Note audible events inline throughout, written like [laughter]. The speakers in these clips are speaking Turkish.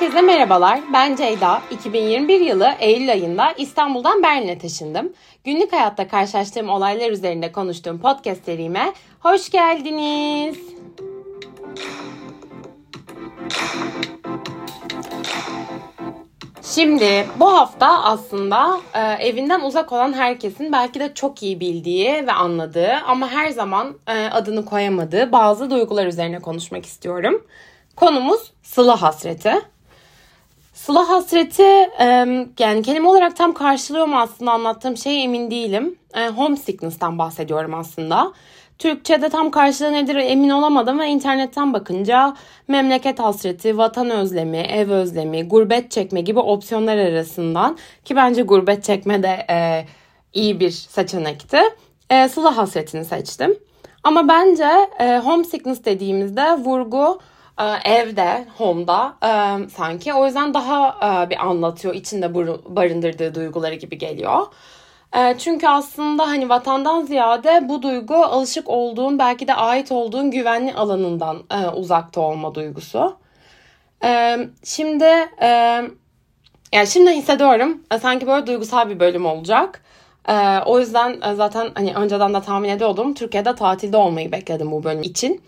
Herkese merhabalar. Ben Ceyda. 2021 yılı Eylül ayında İstanbul'dan Berlin'e taşındım. Günlük hayatta karşılaştığım olaylar üzerinde konuştuğum podcast serime hoş geldiniz. Şimdi bu hafta aslında e, evinden uzak olan herkesin belki de çok iyi bildiği ve anladığı ama her zaman e, adını koyamadığı bazı duygular üzerine konuşmak istiyorum. Konumuz sıla hasreti. Sıla hasreti yani kelime olarak tam karşılıyor mu aslında anlattığım şey emin değilim. E, homesickness'tan bahsediyorum aslında. Türkçe'de tam karşılığı nedir emin olamadım ve internetten bakınca memleket hasreti, vatan özlemi, ev özlemi, gurbet çekme gibi opsiyonlar arasından ki bence gurbet çekme de e, iyi bir seçenekti. E, sıla hasretini seçtim. Ama bence e, homesickness dediğimizde vurgu evde, home'da e, sanki. O yüzden daha e, bir anlatıyor, içinde barındırdığı duyguları gibi geliyor. E, çünkü aslında hani vatandan ziyade bu duygu alışık olduğun, belki de ait olduğun güvenli alanından uzakta olma duygusu. Şimdi yani şimdi hissediyorum sanki böyle duygusal bir bölüm olacak. O yüzden zaten hani önceden de tahmin ediyordum. Türkiye'de tatilde olmayı bekledim bu bölüm için.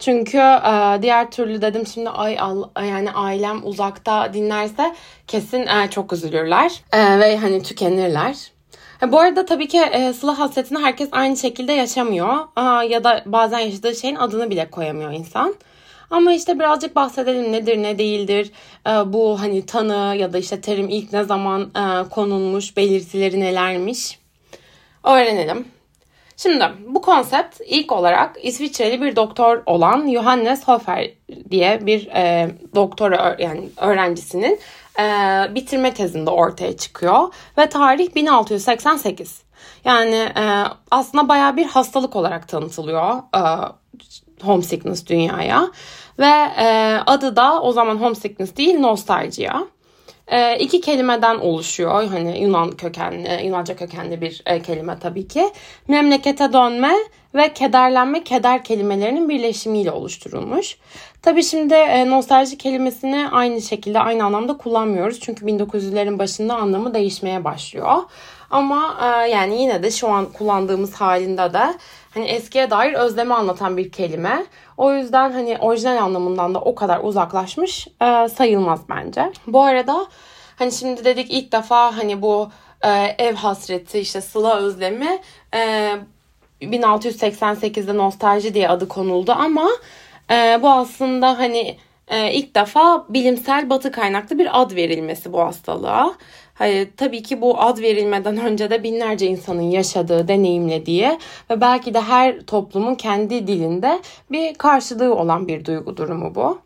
Çünkü e, diğer türlü dedim şimdi ay yani ailem uzakta dinlerse kesin e, çok üzülürler e, ve hani tükenirler. Bu arada tabii ki e, sıla hasretini herkes aynı şekilde yaşamıyor Aa, ya da bazen yaşadığı şeyin adını bile koyamıyor insan. Ama işte birazcık bahsedelim nedir ne değildir e, bu hani tanı ya da işte terim ilk ne zaman e, konulmuş belirtileri nelermiş öğrenelim. Şimdi bu konsept ilk olarak İsviçreli bir doktor olan Johannes Hofer diye bir e, doktora yani öğrencisinin e, bitirme tezinde ortaya çıkıyor ve tarih 1688. Yani e, aslında baya bir hastalık olarak tanıtılıyor e, homesickness dünyaya ve e, adı da o zaman homesickness değil nostalgia. E, iki kelimeden oluşuyor. Hani Yunan kökenli, Yunanca kökenli bir e, kelime tabii ki. Memlekete dönme ve kederlenme, keder kelimelerinin birleşimiyle oluşturulmuş. Tabii şimdi e, nostalji kelimesini aynı şekilde aynı anlamda kullanmıyoruz. Çünkü 1900'lerin başında anlamı değişmeye başlıyor. Ama e, yani yine de şu an kullandığımız halinde de hani eskiye dair özlemi anlatan bir kelime. O yüzden hani orijinal anlamından da o kadar uzaklaşmış e, sayılmaz bence. Bu arada hani şimdi dedik ilk defa hani bu e, ev hasreti işte sıla özlemi e, 1688'de nostalji diye adı konuldu ama e, bu aslında hani e, ilk defa bilimsel batı kaynaklı bir ad verilmesi bu hastalığa. Hayır, tabii ki bu ad verilmeden [laughs] önce de binlerce insanın yaşadığı, deneyimlediği ve belki de her toplumun kendi dilinde bir karşılığı olan bir duygu durumu bu.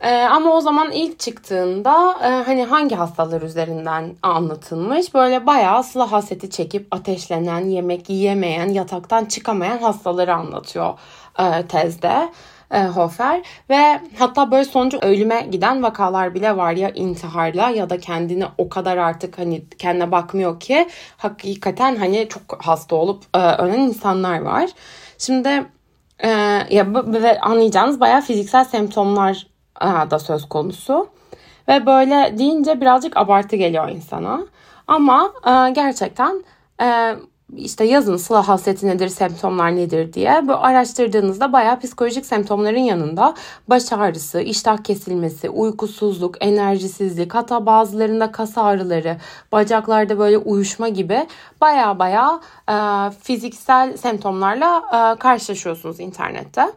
Ee, ama o zaman ilk çıktığında e, hani hangi hastalar üzerinden anlatılmış böyle bayağı sıla haseti çekip ateşlenen, yemek yiyemeyen, yataktan çıkamayan hastaları anlatıyor e, tezde e, Hofer ve hatta böyle sonucu ölüme giden vakalar bile var ya intiharla ya da kendini o kadar artık hani kendine bakmıyor ki hakikaten hani çok hasta olup e, ölen insanlar var. Şimdi e, ya ve anlayacağınız bayağı fiziksel semptomlar e, da söz konusu. Ve böyle deyince birazcık abartı geliyor insana. Ama e, gerçekten e, işte yazın sıla hasreti nedir, semptomlar nedir diye bu araştırdığınızda bayağı psikolojik semptomların yanında baş ağrısı, iştah kesilmesi, uykusuzluk, enerjisizlik, hatta bazılarında kas ağrıları, bacaklarda böyle uyuşma gibi bayağı bayağı e, fiziksel semptomlarla e, karşılaşıyorsunuz internette.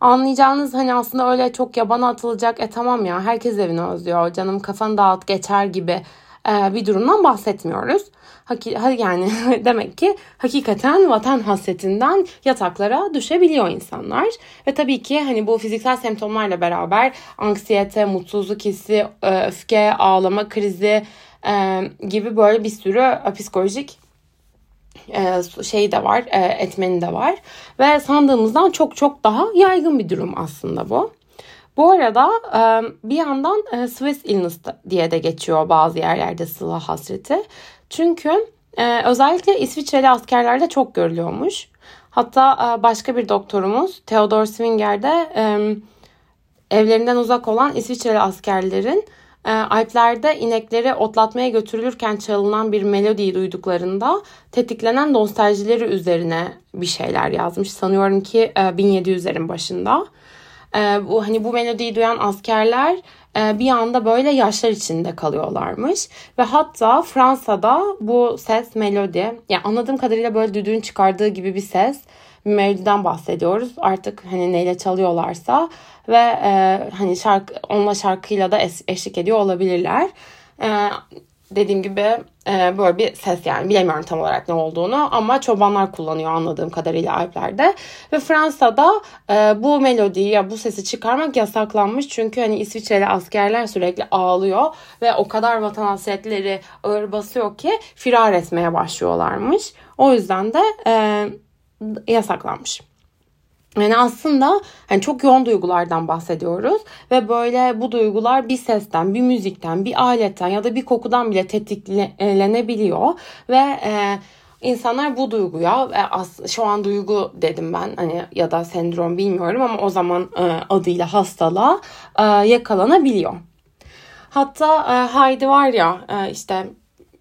Anlayacağınız hani aslında öyle çok yabana atılacak e tamam ya herkes evini özlüyor canım kafanı dağıt geçer gibi bir durumdan bahsetmiyoruz. Yani [laughs] demek ki hakikaten vatan hasretinden yataklara düşebiliyor insanlar. Ve tabii ki hani bu fiziksel semptomlarla beraber anksiyete, mutsuzluk hissi, e, öfke, ağlama krizi e, gibi böyle bir sürü psikolojik şey de var, etmeni de var. Ve sandığımızdan çok çok daha yaygın bir durum aslında bu. Bu arada bir yandan Swiss illness diye de geçiyor bazı yerlerde sıla hasreti. Çünkü özellikle İsviçreli askerlerde çok görülüyormuş. Hatta başka bir doktorumuz Theodor Swinger de evlerinden uzak olan İsviçreli askerlerin Alplerde inekleri otlatmaya götürülürken çalınan bir melodiyi duyduklarında tetiklenen nostaljileri üzerine bir şeyler yazmış. Sanıyorum ki e, 1700'lerin başında. E, bu hani bu melodiyi duyan askerler e, bir anda böyle yaşlar içinde kalıyorlarmış. Ve hatta Fransa'da bu ses melodi yani anladığım kadarıyla böyle düdüğün çıkardığı gibi bir ses bir melodiden bahsediyoruz. Artık hani neyle çalıyorlarsa ve e, hani şarkı onunla şarkıyla da eşlik ediyor olabilirler. E, dediğim gibi e, böyle bir ses yani bilemiyorum tam olarak ne olduğunu ama çobanlar kullanıyor anladığım kadarıyla Alplerde ve Fransa'da e, bu melodiyi ya bu sesi çıkarmak yasaklanmış çünkü hani İsviçreli askerler sürekli ağlıyor ve o kadar vatan hasretleri ağır basıyor ki firar etmeye başlıyorlarmış. O yüzden de e, yasaklanmış. Yani aslında hani çok yoğun duygulardan bahsediyoruz ve böyle bu duygular bir sesten, bir müzikten, bir aletten ya da bir kokudan bile tetiklenebiliyor ve e, insanlar bu duyguya as, şu an duygu dedim ben hani ya da sendrom bilmiyorum ama o zaman e, adıyla hastalığa e, yakalanabiliyor. Hatta e, Heidi var ya e, işte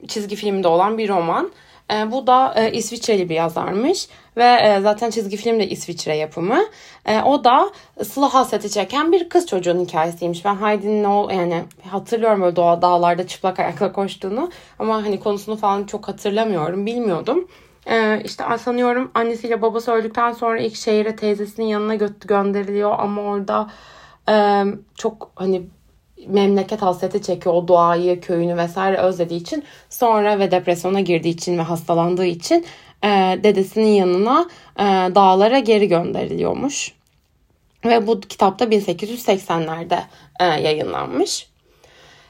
çizgi filmde olan bir roman. E, bu da e, İsviçreli bir yazarmış ve e, zaten çizgi film de İsviçre yapımı. E, o da sıla hasreti çeken bir kız çocuğun hikayesiymiş. Ben Heidi'nin o yani hatırlıyorum böyle doğa dağlarda çıplak ayakla koştuğunu ama hani konusunu falan çok hatırlamıyorum, bilmiyordum. Ee, işte sanıyorum annesiyle babası öldükten sonra ilk şehire teyzesinin yanına gö- gönderiliyor ama orada e, çok hani memleket hasreti çekiyor. O doğayı, köyünü vesaire özlediği için sonra ve depresyona girdiği için ve hastalandığı için e, dedesinin yanına e, dağlara geri gönderiliyormuş. Ve bu kitapta 1880'lerde e, yayınlanmış.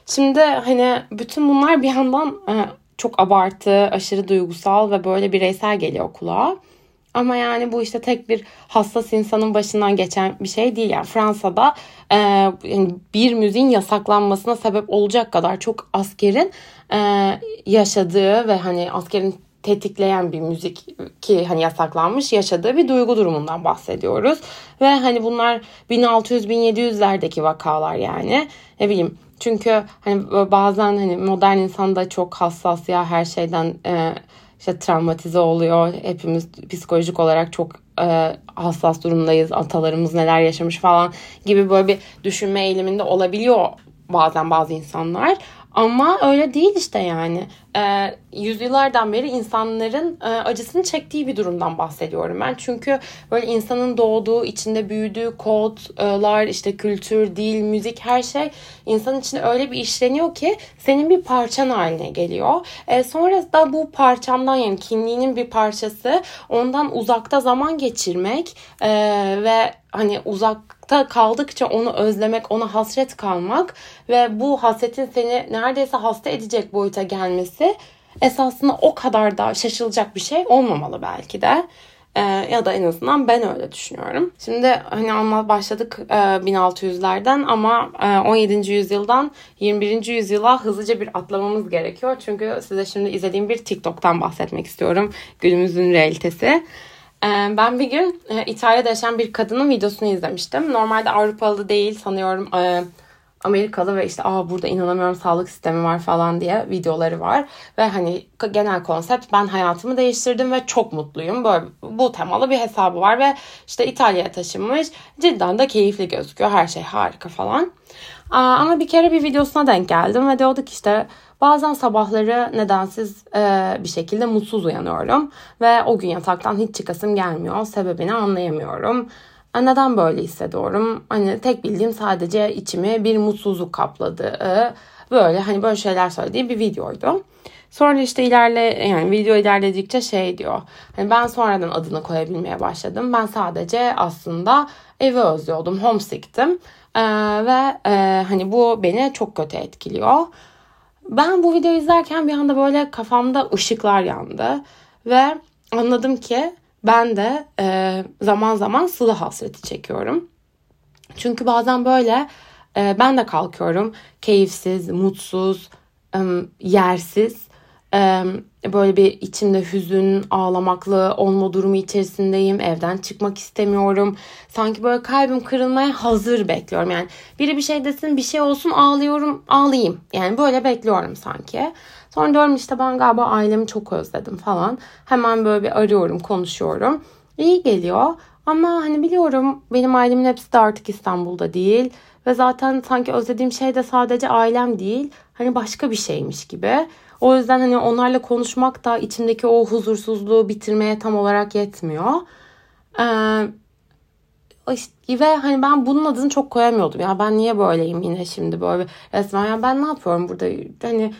Şimdi hani bütün bunlar bir yandan e, çok abartı, aşırı duygusal ve böyle bireysel geliyor kulağa. Ama yani bu işte tek bir hassas insanın başından geçen bir şey değil. Yani Fransa'da e, bir müziğin yasaklanmasına sebep olacak kadar çok askerin e, yaşadığı ve hani askerin tetikleyen bir müzik ki hani yasaklanmış yaşadığı bir duygu durumundan bahsediyoruz. Ve hani bunlar 1600-1700'lerdeki vakalar yani. Ne bileyim çünkü hani bazen hani modern insan da çok hassas ya her şeyden e, işte travmatize oluyor. Hepimiz psikolojik olarak çok e, hassas durumdayız. Atalarımız neler yaşamış falan gibi böyle bir düşünme eğiliminde olabiliyor bazen bazı insanlar. Ama öyle değil işte yani. E, yüzyıllardan beri insanların e, acısını çektiği bir durumdan bahsediyorum ben. Çünkü böyle insanın doğduğu, içinde büyüdüğü kodlar, işte kültür, dil, müzik her şey insanın içinde öyle bir işleniyor ki senin bir parçan haline geliyor. E, sonra bu parçamdan yani kimliğinin bir parçası ondan uzakta zaman geçirmek e, ve hani uzakta kaldıkça onu özlemek, ona hasret kalmak ve bu hasretin seni neredeyse hasta edecek boyuta gelmesi esasında o kadar da şaşılacak bir şey olmamalı belki de. Ee, ya da en azından ben öyle düşünüyorum. Şimdi hani anlat başladık e, 1600'lerden ama e, 17. yüzyıldan 21. yüzyıla hızlıca bir atlamamız gerekiyor. Çünkü size şimdi izlediğim bir TikTok'tan bahsetmek istiyorum. Günümüzün realitesi. Ee, ben bir gün e, İtalya'da yaşayan bir kadının videosunu izlemiştim. Normalde Avrupalı değil sanıyorum e, Amerikalı ve işte aa burada inanamıyorum sağlık sistemi var falan diye videoları var. Ve hani genel konsept ben hayatımı değiştirdim ve çok mutluyum. Böyle bu temalı bir hesabı var ve işte İtalya'ya taşınmış. Cidden de keyifli gözüküyor. Her şey harika falan. Aa, ama bir kere bir videosuna denk geldim ve diyorduk işte Bazen sabahları nedensiz e, bir şekilde mutsuz uyanıyorum ve o gün yataktan hiç çıkasım gelmiyor. Sebebini anlayamıyorum. E, neden böyle hissediyorum? Hani tek bildiğim sadece içimi bir mutsuzluk kapladığı böyle hani böyle şeyler söylediği bir videoydu. Sonra işte ilerle yani video ilerledikçe şey diyor. Hani ben sonradan adını koyabilmeye başladım. Ben sadece aslında evi özlüyordum. Homesick'tim. Ee, ve e, hani bu beni çok kötü etkiliyor. Ben bu videoyu izlerken bir anda böyle kafamda ışıklar yandı. Ve anladım ki ben de e, zaman zaman sıla hasreti çekiyorum. Çünkü bazen böyle e, ben de kalkıyorum keyifsiz, mutsuz, e, yersiz. E, böyle bir içimde hüzün, ağlamaklı olma durumu içerisindeyim. Evden çıkmak istemiyorum. Sanki böyle kalbim kırılmaya hazır bekliyorum. Yani biri bir şey desin, bir şey olsun ağlıyorum, ağlayayım. Yani böyle bekliyorum sanki. Sonra diyorum işte ben galiba ailemi çok özledim falan. Hemen böyle bir arıyorum, konuşuyorum. İyi geliyor. Ama hani biliyorum benim ailemin hepsi de artık İstanbul'da değil. Ve zaten sanki özlediğim şey de sadece ailem değil. Hani başka bir şeymiş gibi. O yüzden hani onlarla konuşmak da içimdeki o huzursuzluğu bitirmeye tam olarak yetmiyor. Ee, işte, ve hani ben bunun adını çok koyamıyordum. Ya ben niye böyleyim yine şimdi böyle resmen. Ya ben ne yapıyorum burada? Hani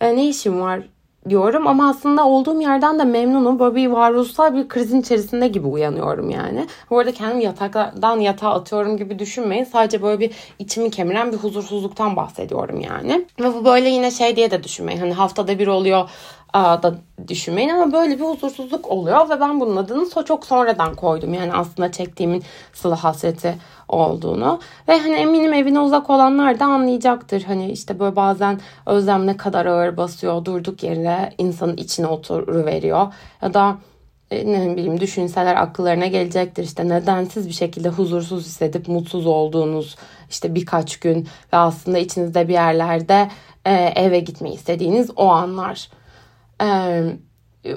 e, ne işim var diyorum ama aslında olduğum yerden de memnunum. Böyle bir varoluşsal bir krizin içerisinde gibi uyanıyorum yani. Bu arada kendimi yataktan yatağa atıyorum gibi düşünmeyin. Sadece böyle bir içimi kemiren bir huzursuzluktan bahsediyorum yani. Ve bu böyle yine şey diye de düşünmeyin. Hani haftada bir oluyor da düşünmeyin ama böyle bir huzursuzluk oluyor ve ben bunun adını çok sonradan koydum. Yani aslında çektiğimin sıla hasreti olduğunu. Ve hani eminim evine uzak olanlar da anlayacaktır. Hani işte böyle bazen özlem ne kadar ağır basıyor durduk yerine insanın içine oturuveriyor. Ya da e, ne bileyim düşünseler akıllarına gelecektir işte nedensiz bir şekilde huzursuz hissedip mutsuz olduğunuz işte birkaç gün ve aslında içinizde bir yerlerde e, eve gitmeyi istediğiniz o anlar e,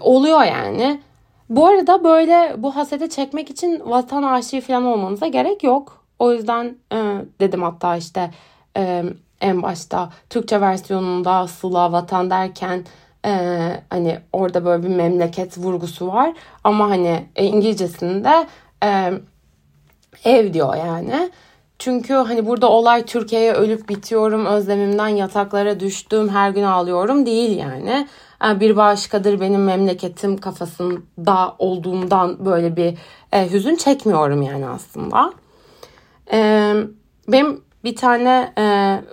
oluyor yani. Bu arada böyle bu hasede çekmek için vatan aşığı falan olmanıza gerek yok. O yüzden e, dedim hatta işte e, en başta Türkçe versiyonunda Sıla Vatan derken e, hani orada böyle bir memleket vurgusu var. Ama hani e, İngilizcesinde e, ev diyor yani. Çünkü hani burada olay Türkiye'ye ölüp bitiyorum, özlemimden yataklara düştüm, her gün ağlıyorum değil yani. E, bir başkadır benim memleketim kafasında olduğumdan böyle bir e, hüzün çekmiyorum yani aslında. E, benim bir tane e,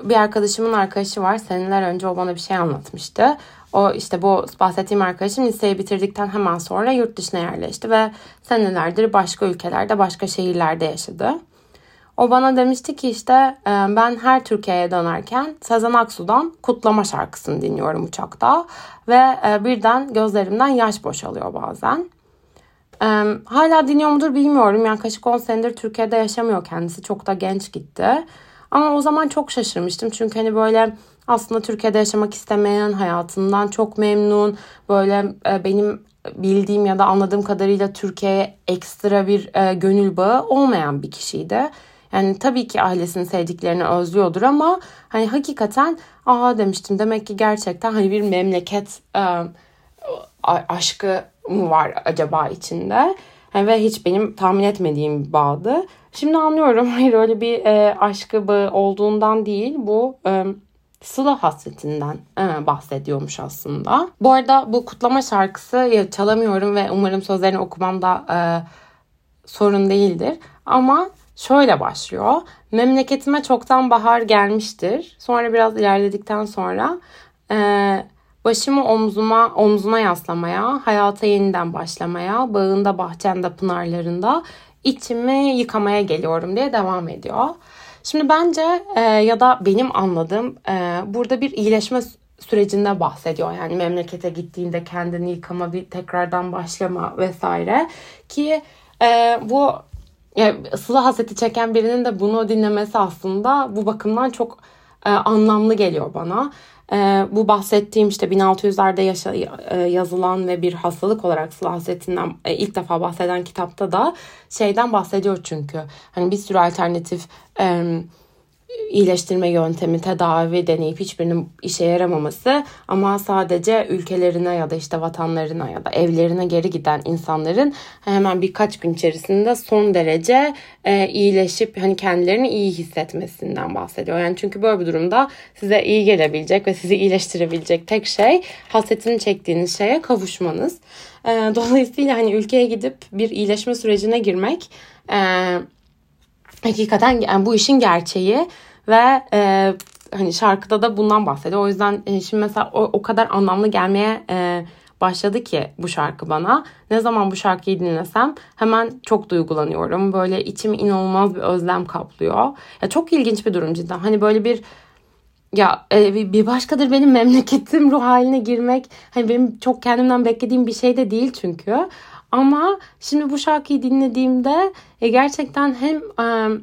bir arkadaşımın arkadaşı var. Seneler önce o bana bir şey anlatmıştı. O işte bu bahsettiğim arkadaşım liseyi bitirdikten hemen sonra yurt dışına yerleşti ve senelerdir başka ülkelerde, başka şehirlerde yaşadı. O bana demişti ki işte e, ben her Türkiye'ye dönerken Sezen Aksu'dan Kutlama şarkısını dinliyorum uçakta ve e, birden gözlerimden yaş boşalıyor bazen. E, hala dinliyor mudur bilmiyorum. Yaklaşık 10 senedir Türkiye'de yaşamıyor kendisi. Çok da genç gitti. Ama o zaman çok şaşırmıştım. Çünkü hani böyle aslında Türkiye'de yaşamak istemeyen, hayatından çok memnun, böyle benim bildiğim ya da anladığım kadarıyla Türkiye'ye ekstra bir gönül bağı olmayan bir kişiydi. Yani tabii ki ailesini sevdiklerini özlüyordur ama hani hakikaten aa demiştim demek ki gerçekten hani bir memleket e, aşkı mı var acaba içinde? Yani ve hiç benim tahmin etmediğim bir bağdı. Şimdi anlıyorum [laughs] hayır öyle bir e, aşkı bağı olduğundan değil bu e, sıla hasretinden e, bahsediyormuş aslında. Bu arada bu kutlama şarkısı çalamıyorum ve umarım sözlerini okumam da e, sorun değildir. Ama şöyle başlıyor. Memleketime çoktan bahar gelmiştir. Sonra biraz ilerledikten sonra e, başımı omzuma omzuna yaslamaya, hayata yeniden başlamaya, bağında bahçemde pınarlarında içimi yıkamaya geliyorum diye devam ediyor. Şimdi bence e, ya da benim anladığım e, burada bir iyileşme sürecinde bahsediyor. Yani memlekete gittiğinde kendini yıkama, bir tekrardan başlama vesaire. Ki e, bu yani sıla hasreti çeken birinin de bunu dinlemesi aslında bu bakımdan çok e, anlamlı geliyor bana. E, bu bahsettiğim işte 1600'lerde yaşa, e, yazılan ve bir hastalık olarak sıla hasretinden e, ilk defa bahseden kitapta da şeyden bahsediyor çünkü. Hani bir sürü alternatif e, iyileştirme yöntemi, tedavi deneyip hiçbirinin işe yaramaması ama sadece ülkelerine ya da işte vatanlarına ya da evlerine geri giden insanların hemen birkaç gün içerisinde son derece e, iyileşip hani kendilerini iyi hissetmesinden bahsediyor. Yani çünkü böyle bir durumda size iyi gelebilecek ve sizi iyileştirebilecek tek şey hasretini çektiğiniz şeye kavuşmanız. E, dolayısıyla hani ülkeye gidip bir iyileşme sürecine girmek e, hakikaten yani bu işin gerçeği ve e, hani şarkıda da bundan bahsediyor. O yüzden e, şimdi mesela o, o kadar anlamlı gelmeye e, başladı ki bu şarkı bana. Ne zaman bu şarkıyı dinlesem hemen çok duygulanıyorum. Böyle içim inanılmaz bir özlem kaplıyor. Ya çok ilginç bir durum cidden. Hani böyle bir ya e, bir başkadır benim [laughs] memleketim ruh haline girmek hani benim çok kendimden beklediğim bir şey de değil çünkü. Ama şimdi bu şarkıyı dinlediğimde e, gerçekten hem e,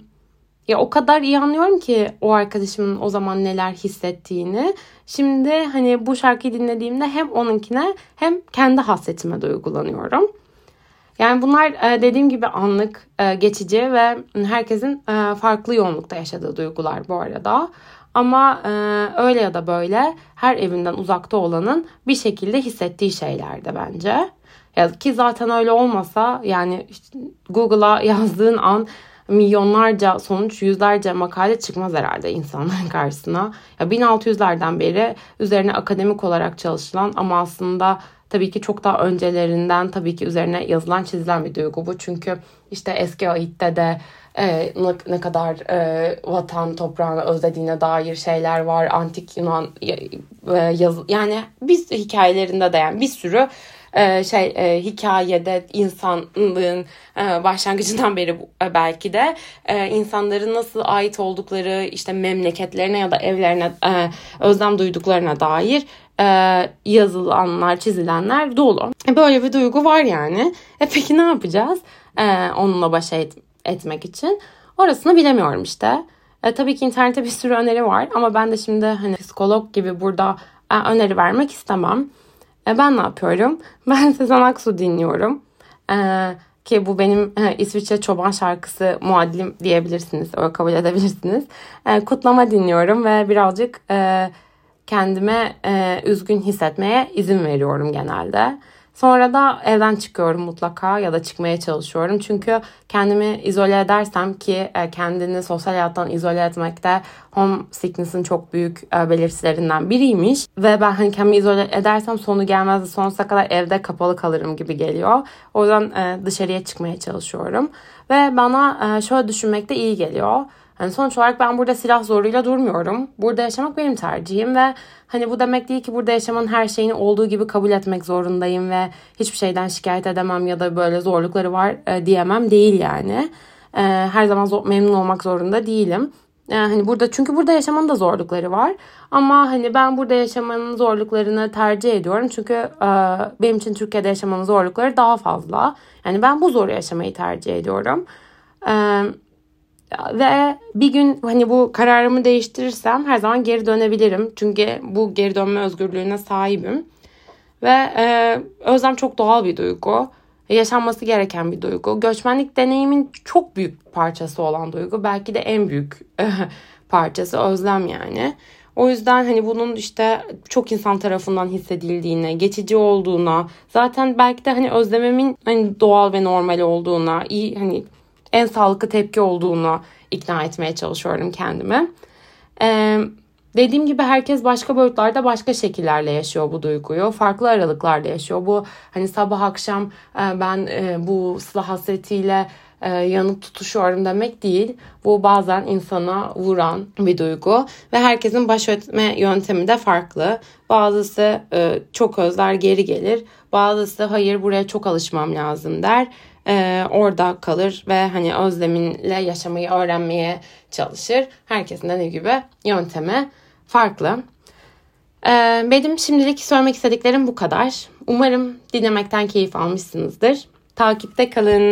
ya o kadar iyi anlıyorum ki o arkadaşımın o zaman neler hissettiğini. Şimdi hani bu şarkıyı dinlediğimde hem onunkine hem kendi hasretime duygulanıyorum. Yani bunlar e, dediğim gibi anlık, e, geçici ve herkesin e, farklı yoğunlukta yaşadığı duygular bu arada. Ama öyle ya da böyle her evinden uzakta olanın bir şekilde hissettiği şeyler de bence. Ya ki zaten öyle olmasa yani işte Google'a yazdığın an milyonlarca sonuç yüzlerce makale çıkmaz herhalde insanların [laughs] karşısına. Ya 1600'lerden beri üzerine akademik olarak çalışılan ama aslında tabii ki çok daha öncelerinden tabii ki üzerine yazılan çizilen bir duygu bu. Çünkü işte eski Ait'te de e, ne kadar e, vatan toprağını özlediğine dair şeyler var. Antik Yunan e, yaz, yani biz hikayelerinde de yani bir sürü e, şey e, hikayede insanlığın e, başlangıcından beri e, belki de e, insanların nasıl ait oldukları işte memleketlerine ya da evlerine özlem duyduklarına dair e, yazılanlar, çizilenler dolu. Böyle bir duygu var yani. E peki ne yapacağız onunla baş et, etmek için? Orasını bilemiyorum işte. E, tabii ki internette bir sürü öneri var ama ben de şimdi hani psikolog gibi burada e, öneri vermek istemem. E, ben ne yapıyorum? [laughs] Ben Sezen Aksu dinliyorum. E, ki bu benim e, İsviçre çoban şarkısı muaddim diyebilirsiniz. Öyle kabul edebilirsiniz. E, kutlama dinliyorum ve birazcık e, kendime e, üzgün hissetmeye izin veriyorum genelde. Sonra da evden çıkıyorum mutlaka ya da çıkmaya çalışıyorum. Çünkü kendimi izole edersem ki e, kendini sosyal hayattan izole etmekte home sickness'ın çok büyük e, belirtilerinden biriymiş. Ve ben hani kendimi izole edersem sonu gelmez sonsuza kadar evde kapalı kalırım gibi geliyor. O yüzden e, dışarıya çıkmaya çalışıyorum. Ve bana şöyle düşünmek de iyi geliyor. Yani sonuç olarak ben burada silah zoruyla durmuyorum. Burada yaşamak benim tercihim ve hani bu demek değil ki burada yaşamanın her şeyini olduğu gibi kabul etmek zorundayım ve hiçbir şeyden şikayet edemem ya da böyle zorlukları var e, diyemem değil yani. E, her zaman zor, memnun olmak zorunda değilim. Yani e, hani burada çünkü burada yaşamanın da zorlukları var. Ama hani ben burada yaşamanın zorluklarını tercih ediyorum. Çünkü e, benim için Türkiye'de yaşamanın zorlukları daha fazla. Yani ben bu zoru yaşamayı tercih ediyorum. E, ve bir gün hani bu kararımı değiştirirsem her zaman geri dönebilirim. Çünkü bu geri dönme özgürlüğüne sahibim. Ve e, özlem çok doğal bir duygu. Yaşanması gereken bir duygu. Göçmenlik deneyimin çok büyük parçası olan duygu. Belki de en büyük parçası özlem yani. O yüzden hani bunun işte çok insan tarafından hissedildiğine, geçici olduğuna, zaten belki de hani özlememin hani doğal ve normal olduğuna, iyi hani en sağlıklı tepki olduğunu ikna etmeye çalışıyorum kendime. Ee, dediğim gibi herkes başka boyutlarda başka şekillerle yaşıyor bu duyguyu. Farklı aralıklarda yaşıyor. Bu hani sabah akşam e, ben e, bu sıla hasretiyle e, yanıp tutuşuyorum demek değil. Bu bazen insana vuran bir duygu ve herkesin baş etme yöntemi de farklı. Bazısı e, çok özler geri gelir. Bazısı hayır buraya çok alışmam lazım der e, orada kalır ve hani özleminle yaşamayı öğrenmeye çalışır. Herkesin dediği gibi yöntemi farklı. E, benim şimdilik söylemek istediklerim bu kadar. Umarım dinlemekten keyif almışsınızdır. Takipte kalın.